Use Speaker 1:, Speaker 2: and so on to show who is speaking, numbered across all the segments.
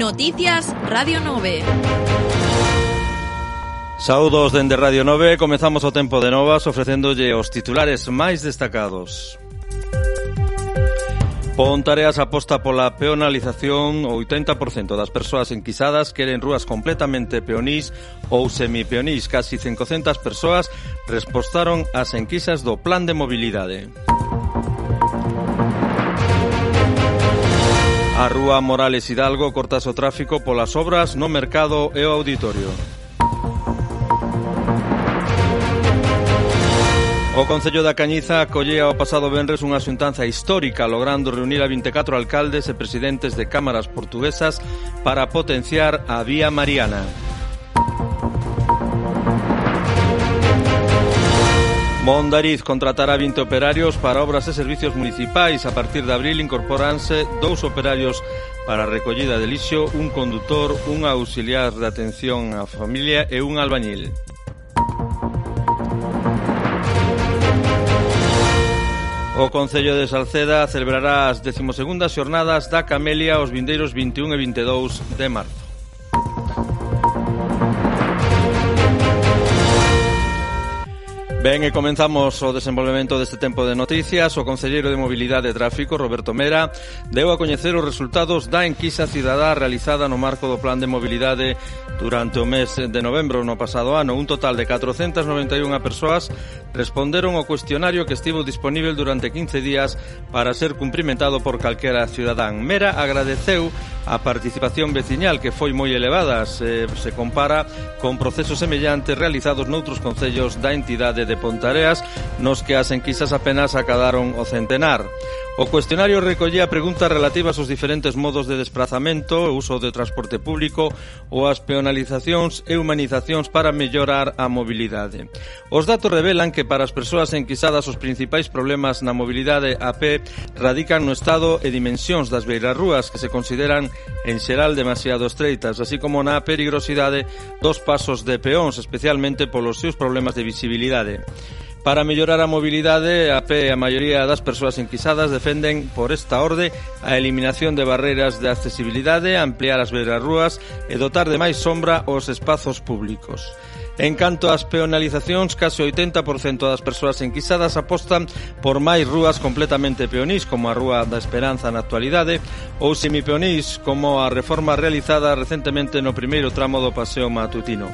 Speaker 1: Noticias Radio 9.
Speaker 2: Saudos dende Radio 9, comezamos o tempo de novas ofrecéndolle os titulares máis destacados. Pontareas aposta pola peonalización, o 80% das persoas enquisadas queren rúas completamente peonís ou semipeonís. Casi 500 persoas respostaron ás enquisas do Plan de Mobilidade. Música A Rúa Morales Hidalgo cortas o tráfico polas obras no mercado e o auditorio. O Concello da Cañiza acollea o pasado venres unha xuntanza histórica logrando reunir a 24 alcaldes e presidentes de cámaras portuguesas para potenciar a Vía Mariana. Mondariz contratará 20 operarios para obras e servicios municipais. A partir de abril incorporanse dous operarios para a recollida de lixo, un condutor, un auxiliar de atención á familia e un albañil. O Concello de Salceda celebrará as 12 xornadas da Camelia os vindeiros 21 e 22 de marzo. Ben, e comenzamos o desenvolvemento deste tempo de noticias. O Concelleiro de Mobilidade e Tráfico, Roberto Mera, deu a coñecer os resultados da enquisa cidadá realizada no marco do Plan de Mobilidade durante o mes de novembro no pasado ano. Un total de 491 persoas responderon ao cuestionario que estivo disponible durante 15 días para ser cumprimentado por calquera cidadán. Mera agradeceu a participación veciñal que foi moi elevada se, se compara con procesos semellantes realizados noutros concellos da entidade de Pontareas, nos que as enquisas apenas acadaron o centenar. O cuestionario recollía preguntas relativas aos diferentes modos de desplazamento, o uso de transporte público ou as peonalizacións e humanizacións para mellorar a mobilidade. Os datos revelan que para as persoas enquisadas os principais problemas na mobilidade a pé radican no estado e dimensións das beirarrúas que se consideran en xeral demasiado estreitas, así como na perigrosidade dos pasos de peóns, especialmente polos seus problemas de visibilidade. Para mellorar a mobilidade, a pé a maioría das persoas enquisadas defenden por esta orde a eliminación de barreiras de accesibilidade, ampliar as verarrúas e dotar de máis sombra os espazos públicos. En canto ás peonalizacións, case 80% das persoas enquisadas apostan por máis rúas completamente peonís, como a Rúa da Esperanza na actualidade, ou semipeonís, como a reforma realizada recentemente no primeiro tramo do paseo matutino.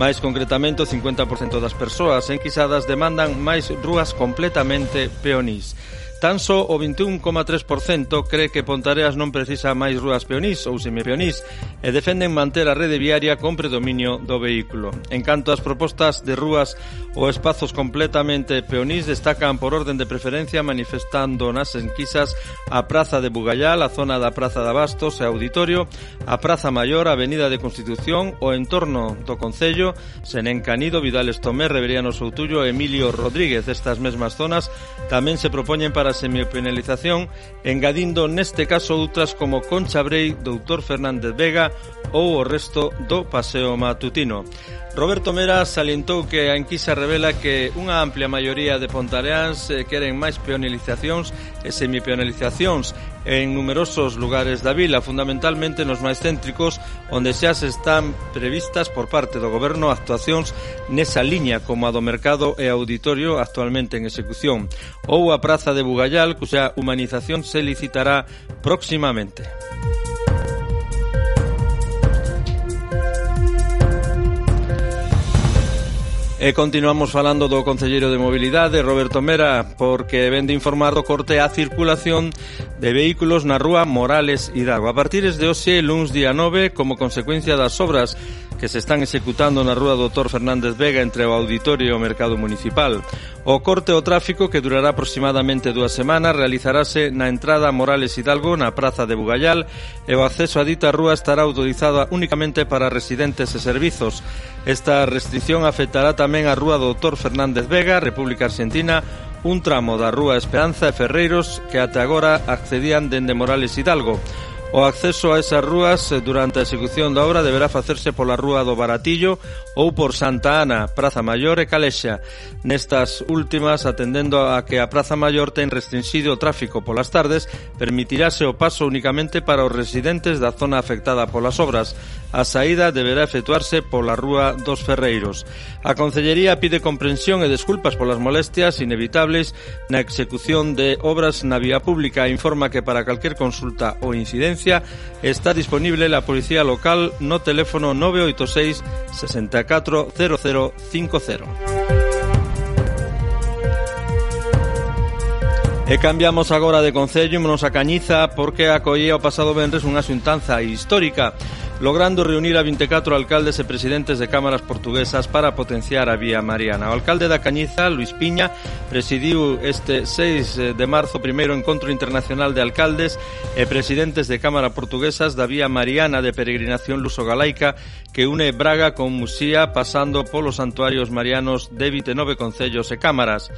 Speaker 2: Máis concretamente, o 50% das persoas enquisadas demandan máis rúas completamente peonís. Tan só o 21,3% cree que Pontareas non precisa máis rúas peonís ou semipeonís e defenden manter a rede viaria con predominio do vehículo. En canto ás propostas de rúas ou espazos completamente peonís destacan por orden de preferencia manifestando nas enquisas a Praza de Bugallal, a zona da Praza de Abastos e Auditorio, a Praza Maior, a Avenida de Constitución, o entorno do Concello, Senén Canido, Vidal Estomé, Reveriano Soutullo e Emilio Rodríguez. Estas mesmas zonas tamén se propoñen para da semipenalización, engadindo neste caso outras como Concha Brei, Doutor Fernández Vega ou o resto do paseo matutino. Roberto Mera salientou que a enquisa revela que unha amplia maioría de pontareáns eh, queren máis peonalizacións e semipeonalizacións en numerosos lugares da vila, fundamentalmente nos máis céntricos, onde xa se están previstas por parte do goberno actuacións nesa liña como a do mercado e auditorio actualmente en execución, ou a praza de Bugallal, cuxa humanización se licitará próximamente. E continuamos falando do Concelleiro de Mobilidade, Roberto Mera, porque vende informar do corte a circulación de vehículos na rúa Morales Hidalgo. A partir de hoxe, luns día 9, como consecuencia das obras que se están executando na rúa Doutor Fernández Vega entre o Auditorio e o Mercado Municipal. O corte ao tráfico, que durará aproximadamente dúas semanas, realizarase na entrada Morales Hidalgo na Praza de Bugallal e o acceso a dita rúa estará autorizado únicamente para residentes e servizos. Esta restrición afectará tamén a Rúa Doutor Fernández Vega, República Argentina, un tramo da Rúa Esperanza e Ferreiros que até agora accedían dende Morales Hidalgo. O acceso a esas rúas eh, durante a execución da obra deberá facerse pola Rúa do Baratillo ou por Santa Ana, Praza Maior e Calexa. Nestas últimas, atendendo a que a Praza Maior ten restringido o tráfico polas tardes, permitirase o paso únicamente para os residentes da zona afectada polas obras. A saída deberá efectuarse pola Rúa dos Ferreiros. A Concellería pide comprensión e desculpas polas molestias inevitables na execución de obras na vía pública e informa que para calquer consulta ou incidencia denuncia está disponible la Policía Local no teléfono 986 640050. E cambiamos agora de concello, ímonos a Cañiza, porque acollía o pasado vendres unha xuntanza histórica logrando reunir a 24 alcaldes e presidentes de cámaras portuguesas para potenciar a vía mariana. O alcalde da Cañiza, Luis Piña, presidiu este 6 eh, de marzo o primeiro encontro internacional de alcaldes e presidentes de cámara portuguesas da vía mariana de peregrinación luso-galaica que une Braga con Musía pasando polos santuarios marianos de 29 concellos e cámaras.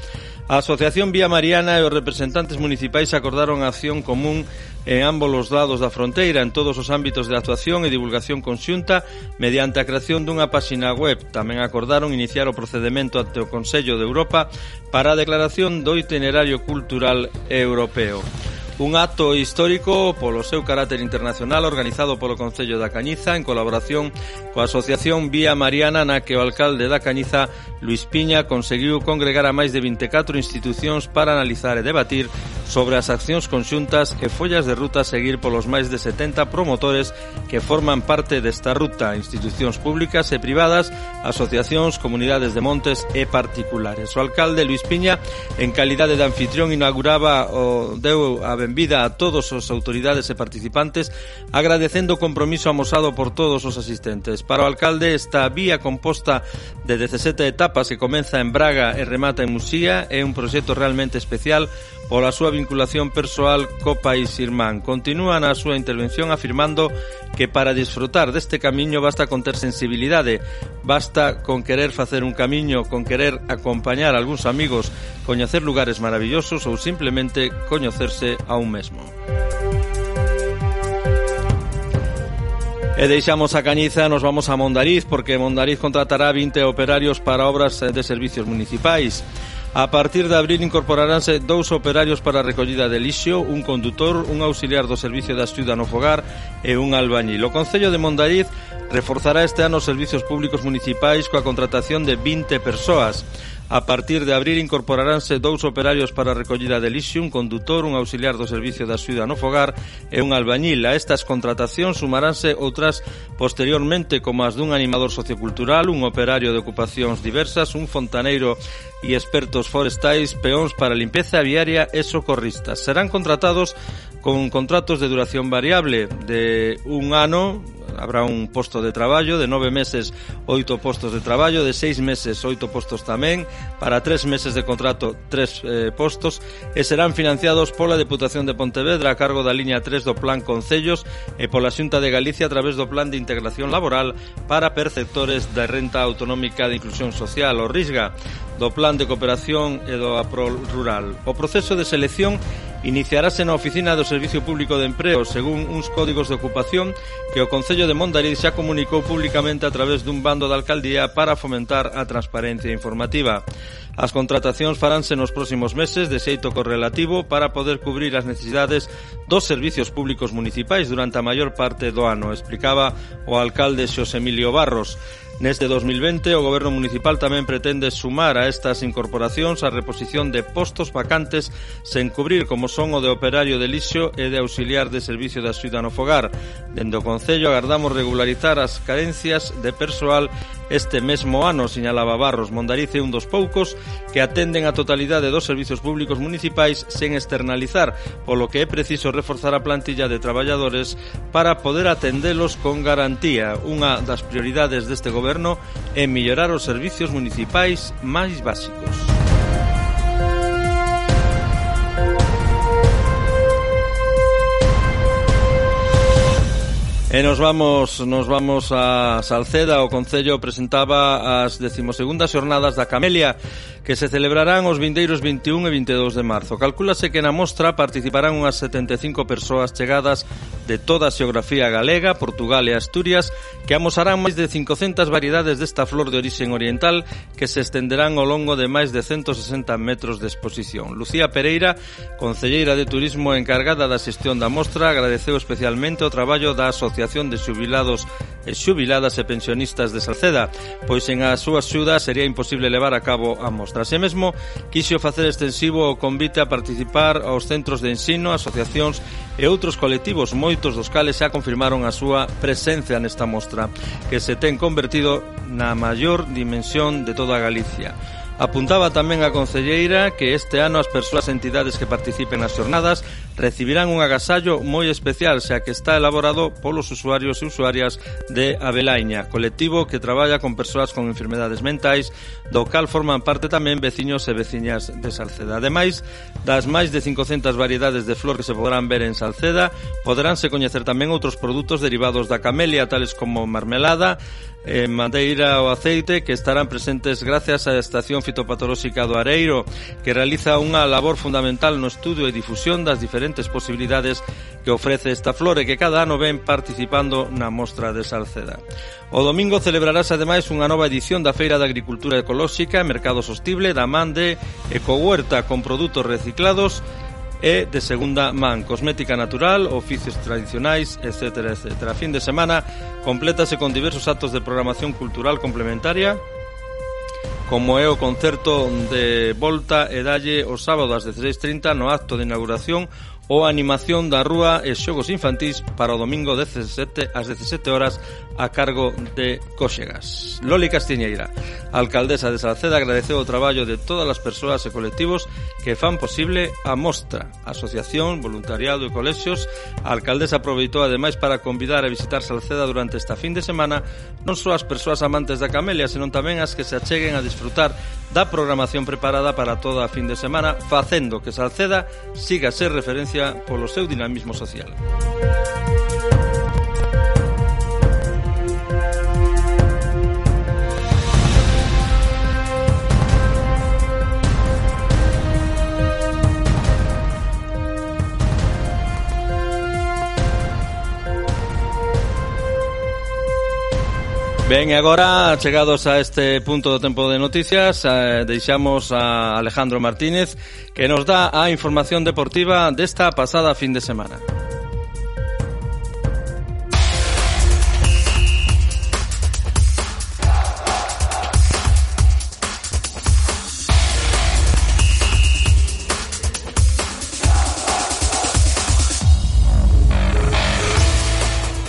Speaker 2: A Asociación Vía Mariana e os representantes municipais acordaron a acción común en ambos os lados da fronteira en todos os ámbitos de actuación e divulgación divulgación conxunta mediante a creación dunha páxina web. Tamén acordaron iniciar o procedimento ante o Consello de Europa para a declaración do itinerario cultural europeo. Un acto histórico polo seu carácter internacional organizado polo Concello da Cañiza en colaboración coa Asociación Vía Mariana na que o alcalde da Cañiza, Luis Piña, conseguiu congregar a máis de 24 institucións para analizar e debatir sobre as accións conxuntas e follas de ruta a seguir polos máis de 70 promotores que forman parte desta ruta, institucións públicas e privadas, asociacións, comunidades de montes e particulares. O alcalde Luis Piña, en calidade de anfitrión, inauguraba o deu a benvida a todos os autoridades e participantes agradecendo o compromiso amosado por todos os asistentes. Para o alcalde esta vía composta de 17 etapas que comeza en Braga e remata en Muxía é un proxecto realmente especial pola súa vinculación persoal co país irmán. Continúa na súa intervención afirmando que para disfrutar deste camiño basta con ter sensibilidade, basta con querer facer un camiño, con querer acompañar a algúns amigos, coñecer lugares maravillosos ou simplemente coñecerse a un mesmo. E deixamos a Cañiza, nos vamos a Mondariz, porque Mondariz contratará 20 operarios para obras de servicios municipais. A partir de abril incorporaránse dous operarios para a recollida de lixo, un condutor, un auxiliar do Servicio da Axuda no Fogar e un albañil. O Concello de Mondariz reforzará este ano os servizos públicos municipais coa contratación de 20 persoas. A partir de abril incorporaránse dous operarios para a recollida de lixo, un condutor, un auxiliar do servicio da ciudad no fogar e un albañil. A estas contratacións sumaránse outras posteriormente como as dun animador sociocultural, un operario de ocupacións diversas, un fontaneiro e expertos forestais, peóns para limpeza viaria e socorristas. Serán contratados con contratos de duración variable de un ano habrá un posto de traballo, de nove meses oito postos de traballo, de seis meses oito postos tamén, para tres meses de contrato tres eh, postos, e serán financiados pola Deputación de Pontevedra a cargo da liña 3 do Plan Concellos e pola Xunta de Galicia a través do Plan de Integración Laboral para perceptores da Renta Autonómica de Inclusión Social, o RISGA, do Plan de Cooperación e do APRO Rural. O proceso de selección iniciarase na oficina do Servicio Público de Emprego según uns códigos de ocupación que o Concello de Mondariz xa comunicou públicamente a través dun bando da alcaldía para fomentar a transparencia informativa. As contratacións faránse nos próximos meses de xeito correlativo para poder cubrir as necesidades dos servicios públicos municipais durante a maior parte do ano, explicaba o alcalde Xosé Emilio Barros. Neste 2020, o Goberno Municipal tamén pretende sumar a estas incorporacións a reposición de postos vacantes sen cubrir como son o de operario de lixo e de auxiliar de servicio da Ciudad no Fogar. Dende o Concello agardamos regularizar as carencias de persoal este mesmo ano, señalaba Barros. Mondarice un dos poucos que atenden a totalidade dos servizos públicos municipais sen externalizar, polo que é preciso reforzar a plantilla de traballadores para poder atendelos con garantía. Unha das prioridades deste goberno goberno en mellorar os servizos municipais máis básicos. E nos vamos nos vamos a Salceda, o Concello presentaba as 12 xornadas da Camelia que se celebrarán os vindeiros 21 e 22 de marzo. Calcúlase que na mostra participarán unhas 75 persoas chegadas de toda a xeografía galega, Portugal e Asturias, que amosarán máis de 500 variedades desta flor de orixen oriental que se estenderán ao longo de máis de 160 metros de exposición. Lucía Pereira, concelleira de Turismo encargada da xestión da mostra, agradeceu especialmente o traballo da Asociación Asociación de Xubilados e Xubiladas e Pensionistas de Salceda, pois en a súa axuda sería imposible levar a cabo a mostra. Así mesmo, quixo facer extensivo o convite a participar aos centros de ensino, asociacións e outros colectivos, moitos dos cales xa confirmaron a súa presencia nesta mostra, que se ten convertido na maior dimensión de toda Galicia. Apuntaba tamén a concelleira que este ano as persoas e entidades que participen nas xornadas recibirán un agasallo moi especial, xa que está elaborado polos usuarios e usuarias de Abelaiña, colectivo que traballa con persoas con enfermedades mentais, do cal forman parte tamén veciños e veciñas de Salceda. Ademais, das máis de 500 variedades de flor que se podrán ver en Salceda, poderánse coñecer tamén outros produtos derivados da camelia, tales como marmelada, eh, madeira ou aceite que estarán presentes gracias á Estación Fitopatolóxica do Areiro que realiza unha labor fundamental no estudio e difusión das diferentes posibilidades que ofrece esta flor e que cada ano ven participando na mostra de Salceda. O domingo celebrarase ademais unha nova edición da Feira de Agricultura Ecolóxica e Mercado Sostible da man de Ecohuerta con produtos reciclados e de segunda man, cosmética natural, oficios tradicionais, etc. etc. A fin de semana complétase con diversos actos de programación cultural complementaria como é o concerto de Volta e Dalle o sábado ás 16.30 no acto de inauguración ou animación da rúa e xogos infantís para o domingo 17 ás 17 horas a cargo de Cóxegas. Loli Castiñeira, alcaldesa de Salceda, agradeceu o traballo de todas as persoas e colectivos que fan posible a Mostra, Asociación, Voluntariado e Colexios. A alcaldesa aproveitou ademais para convidar a visitar Salceda durante esta fin de semana non só as persoas amantes da Camelia, senón tamén as que se acheguen a disfrutar da programación preparada para toda a fin de semana, facendo que Salceda siga a ser referencia polo seu dinamismo social. Ben, agora, chegados a este punto do tempo de noticias, eh, deixamos a Alejandro Martínez que nos dá a información deportiva desta pasada fin de semana.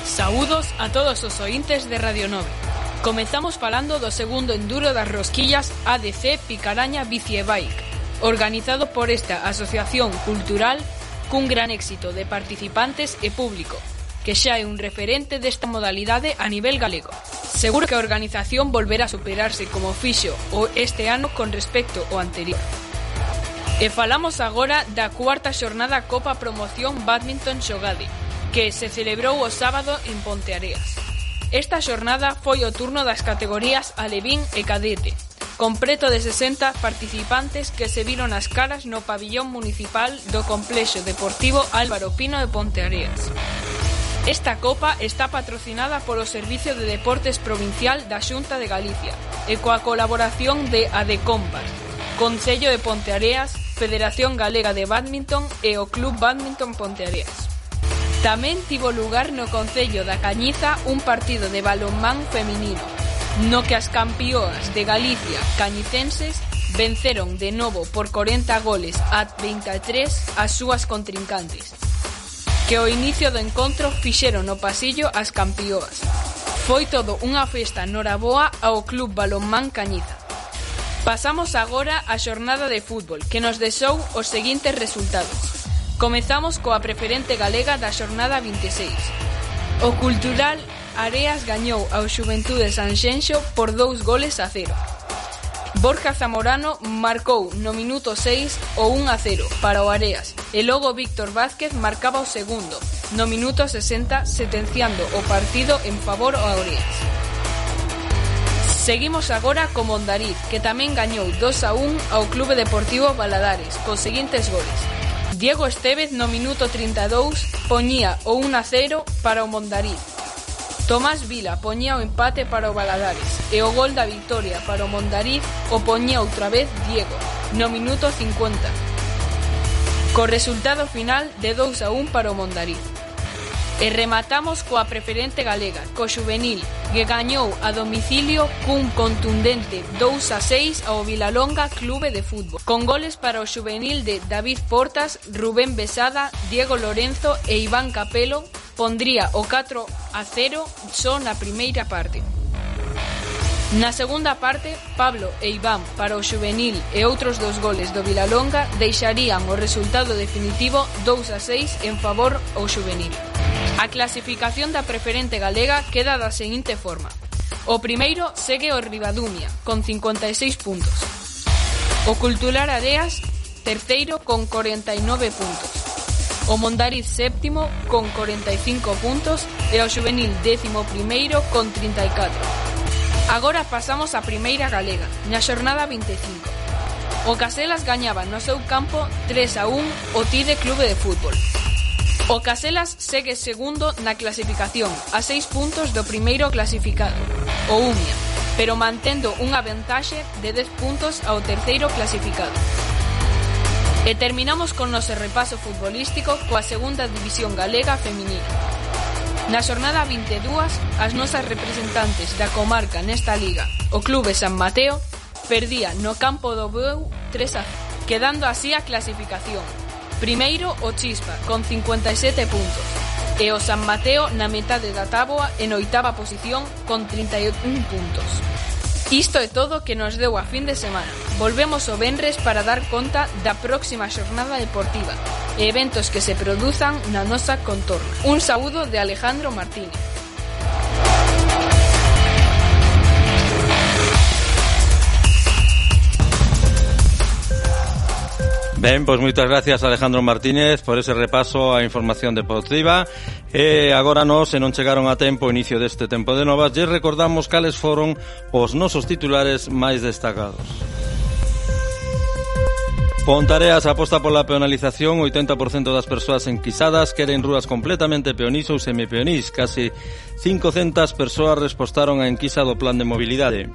Speaker 1: Saúdos a todos os ointes de Radio 9. Comezamos falando do segundo enduro das rosquillas ADC Picaraña Bici e Bike, organizado por esta asociación cultural cun gran éxito de participantes e público, que xa é un referente desta modalidade a nivel galego. Seguro que a organización volverá a superarse como fixo o este ano con respecto ao anterior. E falamos agora da cuarta xornada Copa Promoción Badminton Xogade, que se celebrou o sábado en Ponteareas. Esta xornada foi o turno das categorías Alevín e Cadete, con preto de 60 participantes que se viron as caras no pabillón municipal do Complexo Deportivo Álvaro Pino de Ponteareas. Esta copa está patrocinada polo Servicio de Deportes Provincial da Xunta de Galicia e coa colaboración de Adecompas, Concello de Ponteareas, Federación Galega de Badminton e o Club Badminton Ponteareas. Tamén tivo lugar no Concello da Cañiza un partido de balonmán feminino, no que as campeoas de Galicia cañicenses venceron de novo por 40 goles a 23 as súas contrincantes, que ao inicio do encontro fixeron no pasillo as campeoas. Foi todo unha festa noraboa ao Club Balonmán Cañiza. Pasamos agora á xornada de fútbol, que nos desou os seguintes resultados. Comezamos coa preferente galega da xornada 26. O Cultural Areas gañou ao Xuventude Sanxenxo por dous goles a cero. Borja Zamorano marcou no minuto 6 o 1 a 0 para o Areas e logo Víctor Vázquez marcaba o segundo no minuto 60 sentenciando o partido en favor ao Areas. Seguimos agora co Mondariz, que tamén gañou 2 a 1 ao Clube Deportivo Baladares, cos seguintes goles. Diego Estévez no minuto 32 poñía o 1 a 0 para o Mondariz. Tomás Vila poñía o empate para o Baladares e o gol da victoria para o Mondariz o poñía outra vez Diego, no minuto 50. Co resultado final de 2 a 1 para o Mondariz. E rematamos coa preferente galega, co juvenil, que gañou a domicilio cun contundente 2 a 6 ao Vilalonga Clube de Fútbol, con goles para o juvenil de David Portas, Rubén Besada, Diego Lorenzo e Iván Capelo, pondría o 4 a 0 só na primeira parte. Na segunda parte, Pablo e Iván para o juvenil e outros dos goles do Vilalonga deixarían o resultado definitivo 2 a 6 en favor ao juvenil. A clasificación da preferente galega queda da seguinte forma. O primeiro segue o Ribadumia, con 56 puntos. O Cultural Areas, terceiro, con 49 puntos. O Mondariz séptimo, con 45 puntos, e o Juvenil décimo primeiro, con 34. Agora pasamos á primeira galega, na xornada 25. O Caselas gañaba no seu campo 3 a 1 o Tide Clube de Fútbol. O Caselas segue segundo na clasificación, a seis puntos do primeiro clasificado, o Umia, pero mantendo unha ventaxe de 10 puntos ao terceiro clasificado. E terminamos con noso repaso futbolístico coa segunda división galega feminina. Na xornada 22, as nosas representantes da comarca nesta liga, o Clube San Mateo, perdía no campo do Beu 3 a 0, quedando así a clasificación, Primeiro o Chispa, con 57 puntos. E o San Mateo na metade da táboa en oitava posición con 31 puntos. Isto é todo que nos deu a fin de semana. Volvemos o Benres para dar conta da próxima xornada deportiva e eventos que se produzan na nosa contorna. Un saúdo de Alejandro Martínez.
Speaker 2: Ben, pois moitas gracias Alejandro Martínez por ese repaso á información deportiva. E agora nos, se non chegaron a tempo o inicio deste tempo de novas, lle recordamos cales foron os nosos titulares máis destacados. Pontareas aposta pola peonalización 80% das persoas enquisadas queren rúas completamente peonís ou semipeonís Case 500 persoas respostaron a enquisa do plan de mobilidade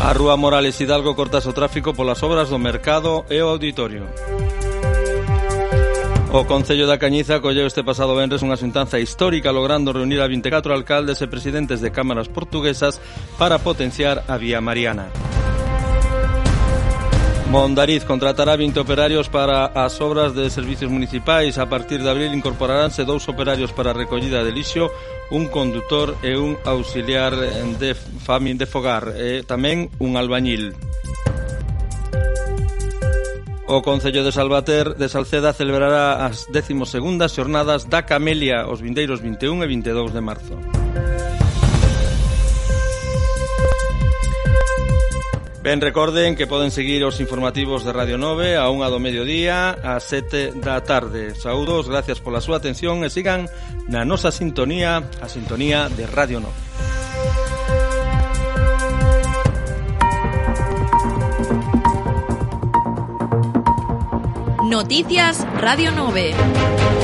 Speaker 2: A Rúa Morales Hidalgo cortas o tráfico polas obras do mercado e o auditorio. O Concello da Cañiza colleu este pasado venres unha xuntanza histórica logrando reunir a 24 alcaldes e presidentes de cámaras portuguesas para potenciar a vía mariana. Mondariz contratará 20 operarios para as obras de servicios municipais. A partir de abril incorporaránse dous operarios para a recollida de lixo, un condutor e un auxiliar de famin de fogar e tamén un albañil. O Concello de Salvater de Salceda celebrará as 12 xornadas da Camelia os vindeiros 21 e 22 de marzo. Ben, recorden que poden seguir os informativos de Radio 9 a unha do mediodía a 7 da tarde. Saúdos, gracias pola súa atención e sigan na nosa sintonía, a sintonía de Radio 9.
Speaker 3: Noticias Radio 9.